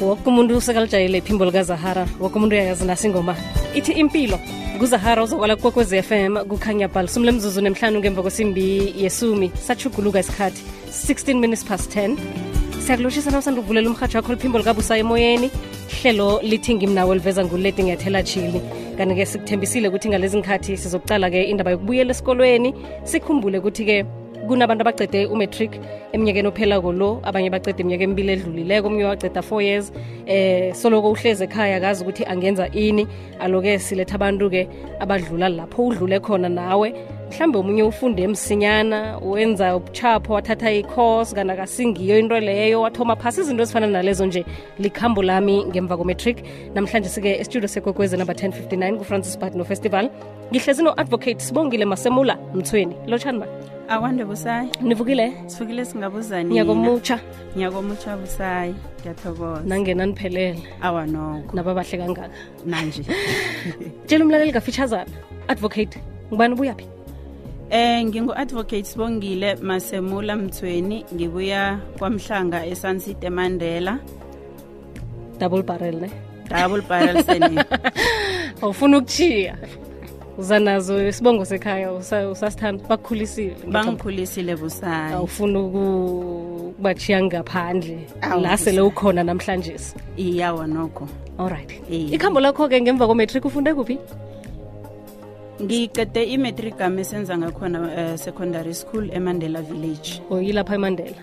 woke umuntu usekalujayele iphimbo likazahara woke umuntu uyayazi nasi ingoma ithi impilo kuzahara uzokwala kwekwez f m kukhanya bhal sumle mzuzu nemhlanu ngemva kwesimbi yesumi sachuguluka isikhathi 16 minutes past 10 siyakuloshisa na usanda ukuvulela umhatsho wakho liphimbo likabusa emoyeni hlelo lithi ngimnawo liveza nguleti ngiyathela chili kanti-ke sikuthembisile ukuthi ngalezi ngikhathi sizokucala-ke indaba yokubuyela esikolweni sikhumbule ukuthi-ke kunabantu abacede umatric eminyakeni ophelako lo abanye bacede iminyaka emibili edlulileko omunye waceda four years eh soloko uhleze ekhaya akazi ukuthi angenza ini aloke siletha abantu-ke abadlula lapho udlule khona nawe mhlawumbe omunye ufunde emsinyana wenza ubuchapho wathatha icourse kanti akasingiyo into leyo wathoma phasi izinto ezifana nalezo nje likhambo lami ngemva komatric namhlanje sike estudio sekwekwezi number 1059 kufrancis bartno festival ngihlezi no-advocate sibongile masemula mthweni lotshani ma akwande busayi nivukile sivukile singabuzanina ngiyakomutsha ngiyakomutsha busayi ngiyathokoza nangena niphelele awa noko naba bahle kangaka manje tshela umlaleli kafitshazana advocate ngubani ubuyaphi Eh ngingu-advocate Sibongile Masemula Mthweni ngibuya kwaMhlanga eSansite Mandela double barrel ne double barrel surname awufuna ukuchiya uza nazo isibongo sekhaya usasithanda bakukhulisile bangikhulisile busayi awufuna ukubachiya ngaphandle la sele ukhona namhlanje iyawa nokho allright ikhambo lakho-ke ngemva komatric ufunde kuphi ngiqede i-matric ami esenza ngakhona um eh, secondary school emandela village oyilapha oh, emandela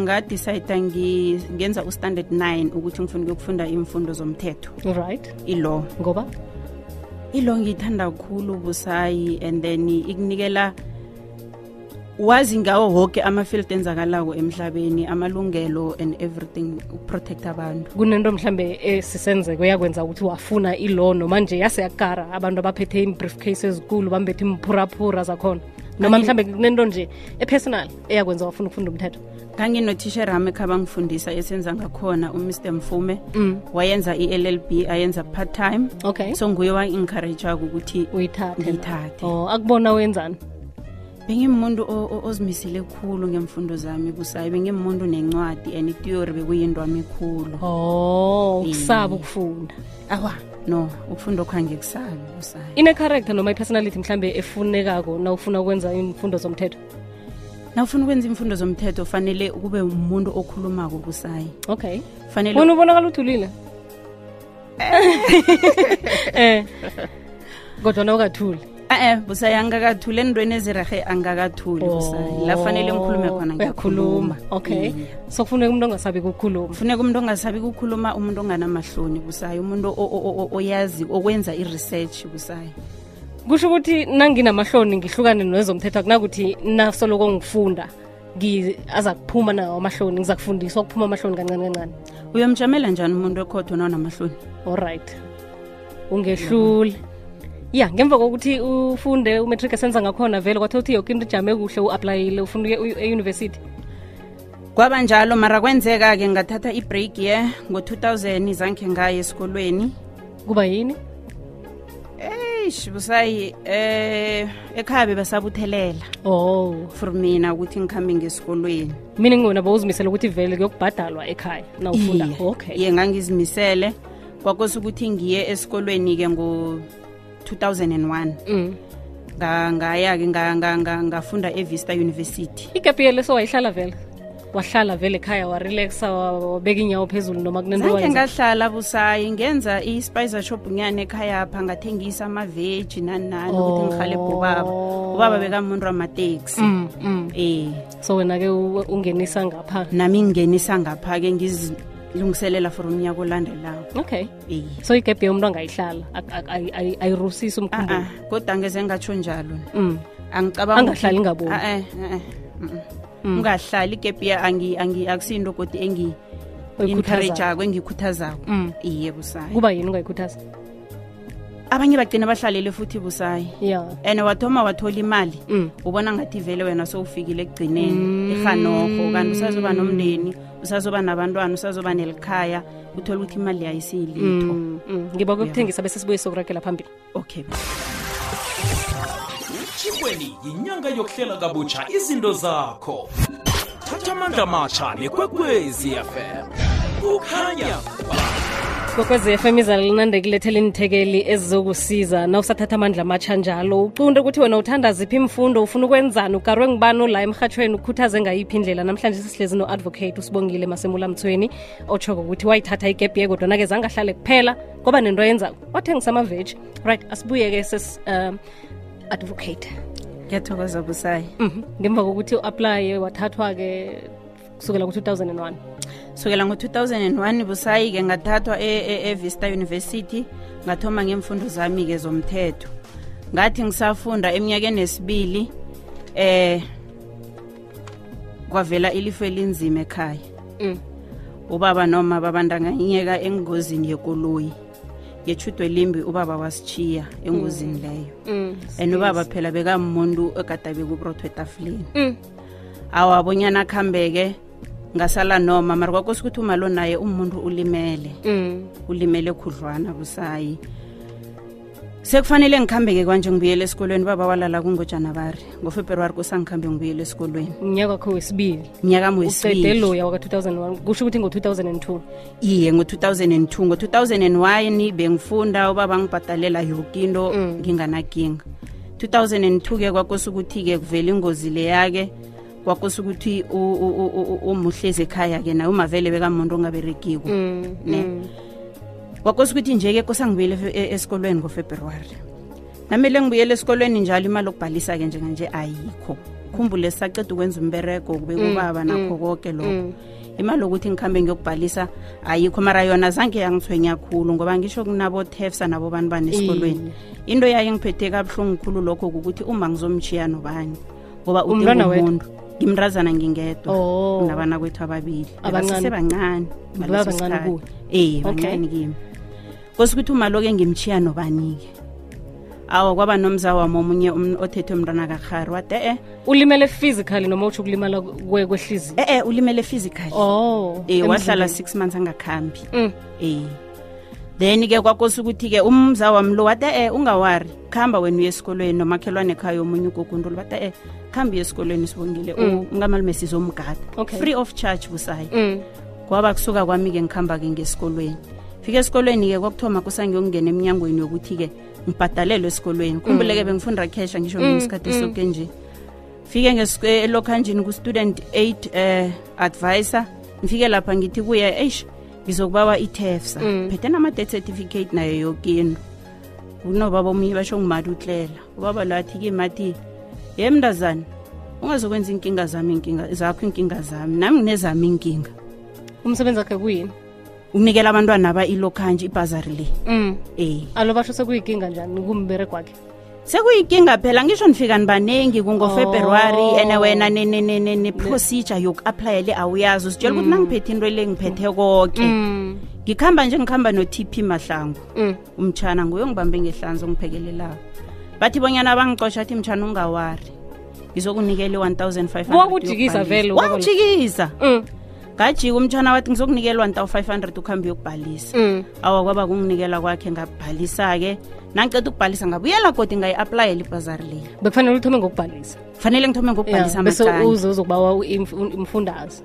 ngadecide ngenza ustandard 9 ukuthi ngifuna ukuyokufunda imfundo zomthetho right ilo ngoba ilo ngiyithanda kakhulu busayi and then ikunikela wazi ngawo woke ama-field enzakalako emhlabeni amalungelo and everything ukuprotect abantu kunento mhlambe esisenzeko yakwenza ukuthi wafuna ilo noma nje yase yakara abantu abaphethe iimbrief case ezikulu bambethe imphuraphura zakhona noma mhlambe kunento nje epersonal eyakwenza wafuna ukufunda umthetho nganginothishere ami khabangifundisa esenza ngakhona umr mfume mm. wayenza i-llb ayenza part time okay so nguye wa-encourage-ako ukuthi uyithathe oh, akubona wenzani bengimuntu ozimisele khulu ngemfundo zami kusayi bengimuntu nencwadi and itiori bekuyinto wami khulu oh ukusaba ukufunda awa no ukufunda okhange kusabi kusayi ine-character noma i-personality mhlambe efunekako na ufuna ukwenza imfundo zomthetho nawufuna ukwenza imfundo zomthetho fanele ukube umuntu okhulumako kusayi okay fanele wena ubonakala uthulile eh kodwa na ungathuli eh busayi angakathuli entweni ezirahe angakathuli busayi la fanele ngikhulume khona ngiyakhuluma okay so kufuneka umuntu ongasabi kukhuluma kufuneka umuntu ongasabi kukhuluma umuntu onganamahloni busayi umuntu oyazi okwenza i-research busayi kusho ukuthi nanginamahloni ngihlukane nezomthetho akunakuthi nasoloko ngifunda aza kuphuma nawo amahloni ngiza kufundiswa ukuphuma amahloni kancane kancane uyomjamela njani umuntu ekhotho nawunamahloni olright ungehlule ya ngemva kokuthi ufunde umatric esenza ngakhona vele kwathe uthi yoke into ijame kuhle u-aplayile ufuna eyunivesithi kwaba njalo mara kwenzeka-ke ngathatha ibreak ye ngo-2000 izangikhe ngaye esikolweni kubayini eish busayi eh ekhaya bebasabuthelela oh for mina ukuthi ngikhambe ngesikolweni mina ngona bawuzimisele ukuthi vele kuyokubhadalwa ekhaya na ufunda okay ye ngangizimisele kwakose ukuthi ngiye esikolweni-ke ngo-2001 mm. ngaya-ke ngafunda evista university igapiyele so wayihlala vele wahlala vele ekhaya warelaxa wabeka inyawo phezulu noma kunentozange ngahlala busayi ngenza i-spicer shop nyana ekhayapha ngathengisa amaveji nani nani ukuthi oh. ngihlale bobaba ubaba bekamuntu wamateksi mm, mm. eh so wena-ke ungenisa ngapha nami ngingenisa ngapha-ke lungiselela for umnyaka olandelayo okay e. so igebhe yomuntu angayihlala ayirusisi umkhumbulo ah, ah. kodwa angeze ngatsho njalo mm. angicabangahlali ngabomi ah, eh, eh, eh. mm. ungahlali kepiya angi, angi, akusinto koti engi encourage-ako engikhuthazako mm. iye busayi kuba yini ungayikhuthaza abanye bagcina bahlalele futhi busayi yeah. and wathoma wathola imali mm. ubona ngathi vele wena sowufikile ekugcineni mm. irhanoho kanti usazoba nomndeni usazoba nabantwana usazoba nelikhaya uthole ukuthi imali yayisiyilitho mm. mm. ngiba kokuthengisa yeah. bese sibuye sokuragela phambili okay utshikweni yinyanga yokuhlela kabutsha izinto zakho thatha amandla matsha nekwekwezi fm kukhanya kokwezi FM izala linande kulethela iinthekeli ezizokusiza na usathatha amandla amatsha njalo uqunde ukuthi wena uthanda ziphi imfundo ufuna ukwenzani ukarwe ngibani ula emhathweni ukhuthaze ngayiphi indlela namhlanje sisihlezi no-advocate usibongile masemula mthweni otshoko ukuthi wayithatha igebhe kodwa nake zangahlale kuphela kwaba nento yenzako wathengisa amaveji right asibuyeke ses um advocate ngiyathokoza busayi mhm. ngemva kokuthi u-aplaye wathathwa-ke kusukela ngo-2001 sukela ngo-2001 busayi-ke ngathathwa e-vista e, e university ngathoma ngemfundo zami-ke zomthetho ngathi ngisafunda eminyakeni esibili eh kwavela ilifu elinzima ekhaya mm. ubaba noma babandanganyeka engozini yekoloyi ngetshudo elimbi ubaba wasitshiya engozini mm. leyo mm. and ubaba phela bekamuntu ogadabe kubrotho etafuleni mm. awa bonyana akuhambeke ngasala noma mara kwakosi ukuthi umalo naye umuntu ulimele ulimele khudlwana busayi sekufanele ngikhambeke kwanje ngibuyele esikolweni baba walala kungojanabari ngofebruwari kusangikhambe ngibuyele esikolweni unyaka wakho wesibili unyaka wesibile loya waka-2001 kusho ukuthi ngo-2002 iye ngo-2002 ngo-2001 bengifunda ubaba ngibhadalela yoke into mm. nginganakinga 2002 ke kwakosa ukuthi-ke kuvela ingozi leyake kwakosa ukuthi umuhlezi ekhaya ke naye umavele bekamuntu ongaberegiko mm, ne mm. kwakosa ukuthi nje-ke kosa ngibuyele e, e, esikolweni ngofebruwari namele ngibuyele esikolweni njalo imali okubhalisa-ke njenganje ayikho khumbule sisaceda ukwenza umberego kube mm, kubaba nakho konke lokho imali yokuthi ngikhambe ngiyokubhalisa ayikho mara yona zange yangithwenya khulu ngoba ngisho kunabo-tefsa nabobantu bane esikolweni into yaye ngiphethe kabuhlungu khulu lokho kukuthi uma ngizomjiya nobani ngoba ude Umntwana wedwa? ngomuntu ngimntazana ngingedwa Oh. nabana kwethu ababili Abancane. abasesebancani Baba bancane kuwe. eye Okay. bancani kimi kose ukuthi umaloke ngimchiya nobanike awa kwaba nomza wami omunye um- othethwe mntwana karhari wade e ulimele physically noma utsho ukulimala kwe- kwehliziyo e-e ulimele physically oh Eh, wahlala emzimbeni. six months angakhambi Mm. eh then-ke kwakose ukuthi-ke umza wami lo wade e ungawari khamba wena uye esikolweni nomakhelwane khaya omunye ugogundula bathi e khamba uye esikolweni sibongile mm. ungamalume sizomgada okay. free of charge busayi mm. kwaba kusuka kwami-ke ngihamba-ke ngesikolweni fika esikolweni-ke kwakuthoma kusangiyokungena eminyangweni yokuthi-ke ngibhadalelwe esikolweni khumbuleke mm. bengifunda cash ngisho mm. ngesikhathi mm. soke nje fike eh, elokhanjini ku-student aid uh, eh, advisor ngifike lapha ngithi kuye eish ngizokubawa i-tefsa mm. phethe nama-death certificate nayo yokinto kunobaba omunye basho ngumati utlela ubaba lo athi kimi athi ye mntazana ungazokwenza iinkinga zami inkinga zakho iinkinga zami nami nginezami iinkinga umsebenzi wakhe kuyini unikela abantwana aba ilokhanje ibhazari le mm. eh alo basho sekuyikinga njani kumbere kwakhe sekuyikinga phela ngisho nifika nibaningi kungofebruwari oh. and wena ne-procedure yoku-aplaya le awuyazi uzitshela ukuthi mm. nangiphethe into le ngiphethe konke mm. ngikhamba nje ngikhamba no-t p mahlangu mm. umtshana nguye ongibambe ngehlanzi ongiphekelelayo bathi bonyana abangicosha athi mtshana ungawari ngizokunikela i-1500 wakujikisa vele wangijikisa mm. ngajika umtshana wathi ngizokunikela one thousand five hundred ukuhambe uyokubhalisa mm. awa kwaba kunginikela kwakhe ngabhalisa-ke nangiqeda ukubhalisa ngabuyela godi ngayi-aplayela ibhazari leyi bekufanele uthome ngokubhalisa kufanele ngithome ngokubhalisa amacane uze uzokubawa umfundazi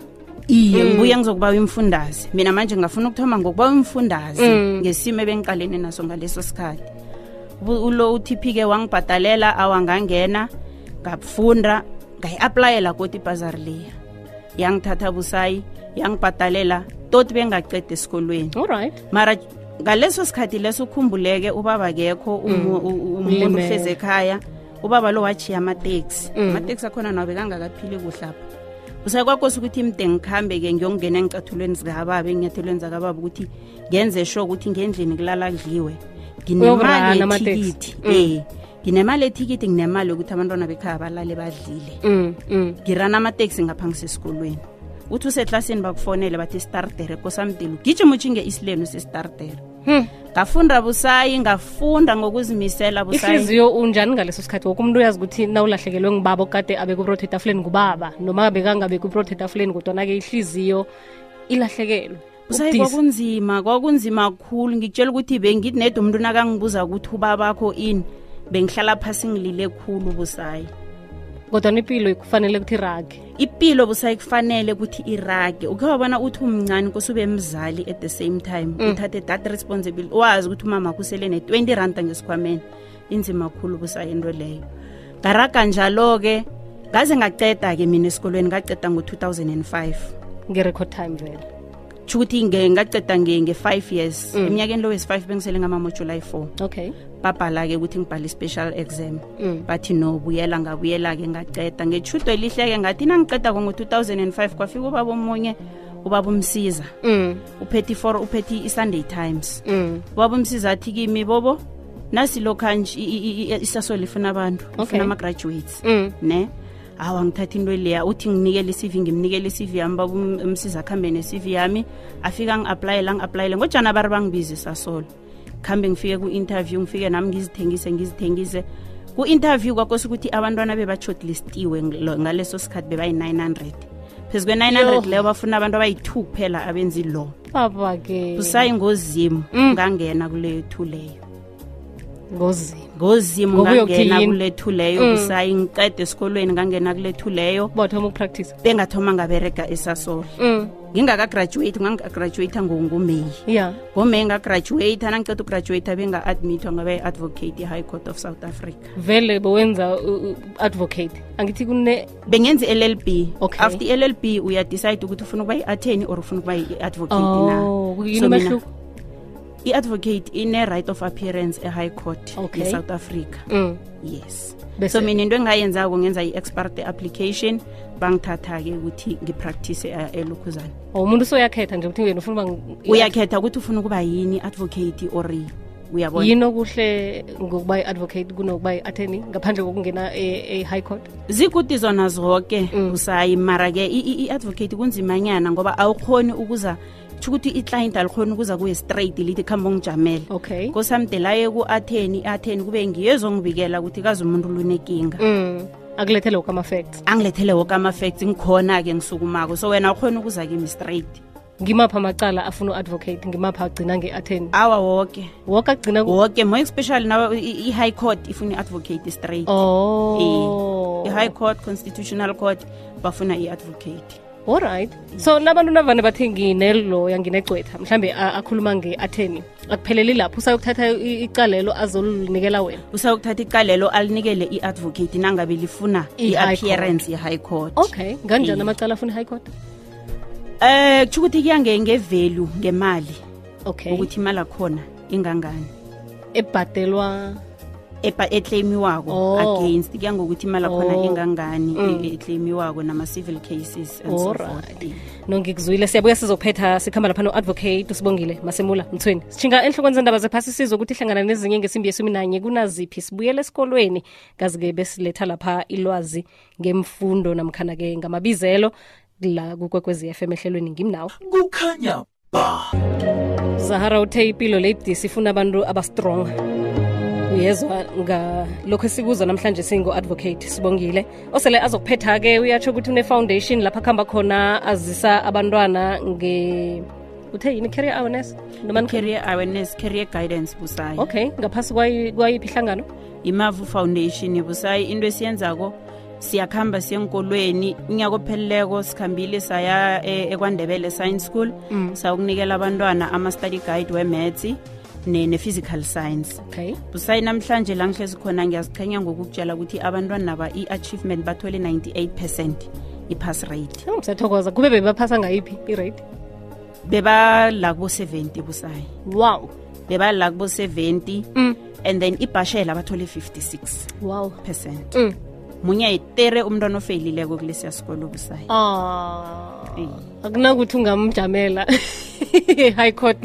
iye mm. ngibuya ngizokubawa imfundazi mina manje ngafuna ukuthoma ngokubawa imfundazi mm. ngesimo ebengiqalene naso ngaleso sikhathi ulo uthiphike wangibhadalela awangangena ngafunda ngayi-aplayela koti ibhazari leya yangithatha busayi yangibhadalela toti bengaqeda esikolweni alright mara ngaleso sikhathi leso ukhumbuleke ubaba kekho umuntu mm. uhlezi ekhaya ubaba lo wachiya amateksi mm. amateksi akhona nawo bekangakaphili kuhlapha usakwakose ukuthi mde ngikhambe-ke ngiyokungena engicathulweni zikababa enginyathelweni zakababa ukuthi ngenze sho ukuthi ngendlini kulala kudliwe nginemali ethikithi mm. eh nginemali ethikithi nginemali yokuthi abantwana bekhaya balale badlile mm, mm. ngirana amateksi ngapha ngisesikolweni uthi useklasini bakufonele bathi startere kosamdelu gijima utshinge isilenu sestartere hmm. ngafunda busayi ngafunda ngokuzimisela busayiihliziyo unjani ngaleso sikhathi woke umuntu uyazi ukuthi nawulahlekelwe ngubaba okade abe kuprothe etafuleni ngubaba noma bekangabe kuprothe etafuleni kodwana-ke ihliziyo ilahlekelwe usayi kwakunzima kwakunzima kakhulu ngikutshela ukuthi bengithi nede umuntu nakangibuza ukuthi ubabakho ini bengihlala phasi ngilile khulu busayi kodwa impilo kufanele kuthi rage ipilo busayikufanele ukuthi irage uke wabona uthi umncane kusube mzali at the same time mm. uthathe that responsibility wazi ukuthi umama kusele ne-20 ranta ngesikhwameni inzima khulu busayo into leyo ngaraga njalo-ke ngaze ngaceda-ke mina esikolweni ngaceda ngo-2005 nge-record time vele kusho ukuthi nge ngaceda nge nge 5 years mm. eminyakeni lo wesi-5 bengisele ngamamo july 4 okay babhala-ke ukuthi ngibhale i-special exam mm. bathi no buyela ngabuyela-ke ngaceda ngethudo elihle-ke ngathi nangiceda kongo-2005 kwafika ubaba omunye ubaba umsiza mm. uphethe for uphethe i-sunday times mm. ubaba umsiza athi kimi bobo nasi lokhanj isaso lifuna abantu okay. ifuna ama-graduates mm. ne awa ngithatha into leya uthi nginikele i-cv ngimnikele i-cv yami baba um, umsiza akuhambe ne-cv yami afike angi-aplayele angi-aplayele ngojana bari bangibizisa solo kuhambe ngifike ku-interview ngifike nami ngizithengise ngizithengise ku-interview kwakose ukuthi abantwana bebachodlistiwe ngaleso sikhathi bebayi-900 phezu kwe-900 leyo bafuna abantu abayi-two kuphela abenzi lo baba-ke kusayingozimu mm. ngangena kuleyo two leyo ngozimu ngozimu Ngoba ngangena uyokuthi yini? kulethu leyo Mm. kusayi ngiqede esikolweni ngangena kulethu leyo bothoma ukupractice bengathoma ngaberega esasole mm. ngingakagraduate ngangigraduate ngomeyi ya ngomeyi ngagraduate nangiqeda ugraduate benga-admithwa ngabe-advocate i-high court of south africa vele bowenza u- u- advocate angithi kune bengenza i-llb Okay. after i-llb uyadecide ukuthi ufuna ukuba yi-attorney or ufuna ukuba yi-advocate na oh So kuyini mina- umehluko i-advocate ine-right of appearance e-high court okay. e-south africa mm. yes Bese. so mina into engayenzako ngenza i-exparte application bangithatha-ke ukuthi ngipractice eh, elukhuzane oh, umuntu soyakhetha nje ukuthi wena ufuna uyakhetha ukuthi ufuna ukuba yini advocate or uyabona yini okuhle ngokuba i-advocate kunokuba i-attorney ngaphandle kokungena e-high court zikuti zona zoke mm. usayi mara-ke i-advocate kunzimanyana ngoba awukhoni ukuza kusho ukuthi i-client alikhona ukuza kuye straight lithi khamba ungijamele okay kosamde laye ku-atheni i-atheni kube ngiyezongibikela ukuthi kazi umuntu lunekinga mm. akulethele woke ama-facts angilethele woke ama-facts ngikhona-ke ngisukumako so wena ukhona ukuza kimi straight ngimaphi amacala afuna u-advocate ngimaphi agcina nge-atheni awa woke woke agcina woke more especially nawe i-high court ifuna i-advocate straight oh. i-high court constitutional court bafuna i-advocate alright so nabantu navane bathe ngineloya nginegcwetha mhlambe akhuluma nge-atheni akupheleli lapho usayokuthatha icalelo azolinikela wena usayokuthatha icalelo alinikele i-advocate nangabe lifuna i-appearance ye-high court okay nganjani amacala afuna i-high court um eh, kutho ukuthi kuya ngevalue ngemali okay ukuthi imali akhona ingangani ebhadelwa eclaimiwako oh. against kuya ngokuthi imali akhona oh. ingangani mm. eclaimiwako nama-civil cases and so forth no ngikuzwile siyabuya sizophetha sikhamba lapha no-advocate usibongile masemula mthweni sishinga enhlokweni zendaba zephasi sizo ukuthi hlangana nezinye ngesimbi yesumi nanye kunaziphi sibuyele esikolweni kazi-ke besiletha lapha ilwazi ngemfundo namkhana-ke ngamabizelo la kukwekwezi FM ehlelweni ngimnawo kukhanya zahara uthe ipilo le ibudisi ifuna abantu abastrong uyezwa ngalokho esikuzo namhlanje singu-advocate sibongile osele azokuphetha-ke uyatsho ukuthi une-foundation lapho akuhamba khona azisa abantwana nge uthe yini career awareness career awareness career guidance busayi okay ngaphasi kwayiphi ihlangano imavu foundation busayi into esiyenzako siyakuhamba siyenkolweni unyaka opheleleko sikhambile saya e, ekwandebele science school mm. sakunikela abantwana ama-study guide wemetsi ne-physical science okay busayi namhlanje la ngihlezi khona ngiyaziqhenya ngokukutshela ukuthi abantwana naba i-achievement bathole 98 percent i-pass rate oh, siyathokoza kube bebaphasa ngayiphi i-rate beba la kubo 70 busayi wow beba la kubo 70 mm. and then ibhashela bathole 56 wow percent mm. munye ayitere umntwana ofeyilileko kulesiya sikolo busayi ah. akunakuthi ungamjamela high court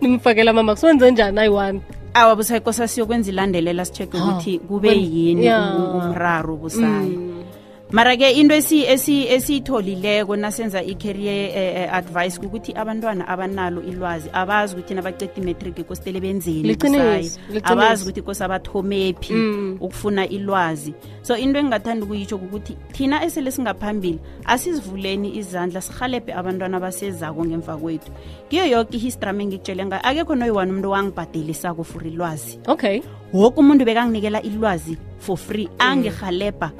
nimfakela amama kusiwenze njani ayi-one awa busayi kosa siyokwenza ilandelela sicheke ukuthi kube yini umraro busayi mm. mara-ke into esiyitholileko nasenza i-career eh, eh, advice ukuthi abantwana abanalo ilwazi abazi ukuthi nabaceda imatric kostele benzeni abazi ukuthi kose abathomephi mm. ukufuna ilwazi so into engingathanda ukuyitsho ukuthi thina esele singaphambili asizivuleni izandla sihalebhe abantwana abasezako ngemva kwethu kiyo yoke ihistory ami engikutshele ngayo akekho noyiwani umuntu owangibhadelisako for ilwazi okay woke umuntu bekanginikela ilwazi for free mm. angihalebha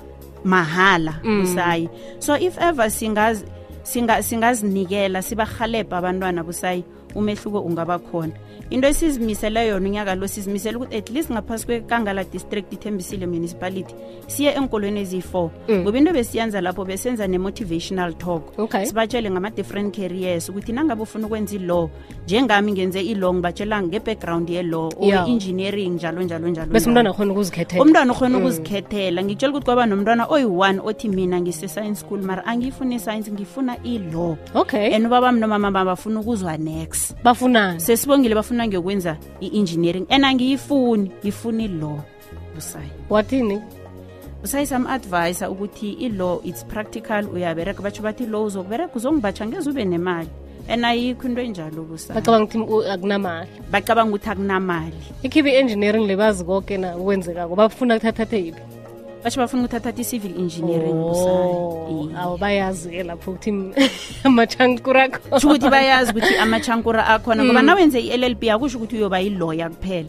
mahala mm. busayi so if ever singazi singa singazinikela sibahalebha abantwana busayi umehluko ungaba khona into esizimisele yona unyaka lo sizimisele ukuthi at least ngaphasi kwekangala district ithembisile municipality siye enkolweni eziyi-four mm. ngoba into besiyenza lapho besenza ne-motivational talk okay. sibatshele ngama-different carriers ukuthi nangabe ufuna ukwenza i-law njengami ngenze i-long batshela nge-background ye-law or yeah. engineering njalo njalo njalo bese umntwana okhona ukuzikhethela umntwana okhona mm. ukuzikhethela ngitshela ukuthi kwaba nomntwana oyi-one othi mina ngise-science school mara angiyifuni i-science ngifuna i-law okay and ubaba mnomama babafuna ukuzwa next bafunani sesibongile bafuna ngiyokwenza i-engineering and angiyifuni ngifuna i-law busayi wathini usayisam advise ukuthi i-law its practical uyabereka batsho bathi i-law uzokubereka uzongibatsha ngeze ube nemali and ayikho into enjalo kusabacabanga ukuthi akunamali bacabanga ukuthi akunamali ikhibe i-engineering le bazi konke na kwenzekako bafuna kuthathathe yiphi basho bafuna ukuthi athathe i-civil engineering oh, awu bayazi-ke lapho ukuthi amachankura akho sho ukuthi bayazi ukuthi amachankura akhona ngoba mm. nawenze i-l l b akusho ukuthi uyoba yiloya kuphela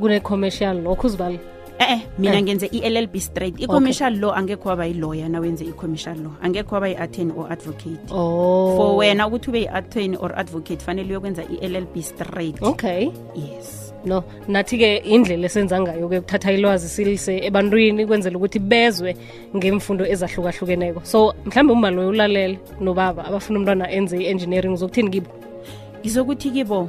kune-commercial law khuzibali e-e mina eh. ngenze i-llb straight i-commercial law angekho waba yi-lawyer nawenze i-commercial law angekho waba yi-attorney or advocate oh. for wena ukuthi ube yi-attorney or advocate fanele uyokwenza i-llb straight okay yes no nathi-ke indlela esenza ngayo-ke kuthatha ilwazi silise ebantwini kwenzela ukuthi bezwe ngemfundo ezahlukahlukeneko so mhlawumbe umma loyo ulalele nobaba abafuna umntwana enze i-engineering uzokuthini kibo ngizokuthi kibo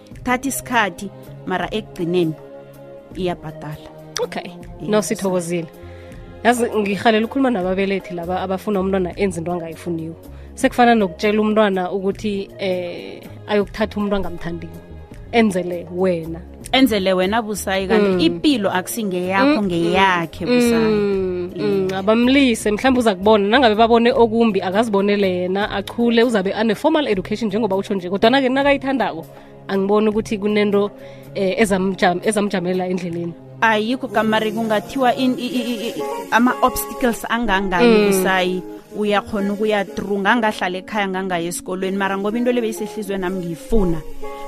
thatha isikhathi mara ekugcineni iyabhadala okay yes. no sithokozile yazi ngihalela ukhuluma nababelethi laba abafuna umntwana enza into angayifuniwo sekufana nokutshela umntwana ukuthi eh ayokuthatha umuntu angamthandiwo enzele wena enzele wena busayi kanti mm. ipilo akusingeyakho mm, mm. ngeyakhe yakhe busayi mm, mm, abamlise mhlawumbe uza kubona nangabe babone okumbi akazibonele yena achule uzabe ane-formal education njengoba utsho nje kodwana-ke nakayithandako angiboni ukuthi kunento eh, ezamjamelela endleleni ayikho kamari kungathiwa ama-obstacles angangani mm. busayi uyakhona ukuya through ngangahlala ekhaya ngangaye esikolweni mara ngoba into le beyisehlizwe nami ngiyifuna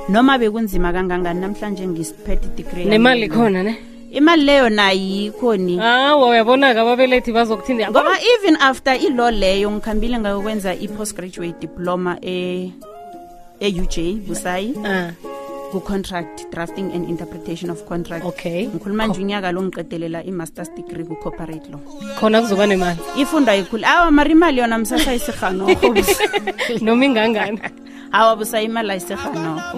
noma bekunzima kangangani namhlanje ngisiphethe idegree nemali khona ne imali leyo nayikho ni hawa uyabona-ke ababelethi bazokuthinda ngoba even after ilo leyo ngikhambile ngayokwenza i-post graduate diploma e- e-uj busayi Ah, ku-contract drafting and interpretation of contract okay ngikhuluma nje unyaka lo ngiqedelela i-masters degree ku-corporate law khona kuzoba nemali ifundo ayikhulu awa mara imali yona msasayisirhanoko noma ingangani hawa busayimala isihanokho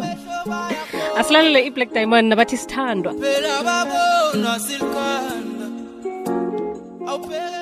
asilalele i-black diamond nabathi sithandwa phela babonwa silukanda awuphele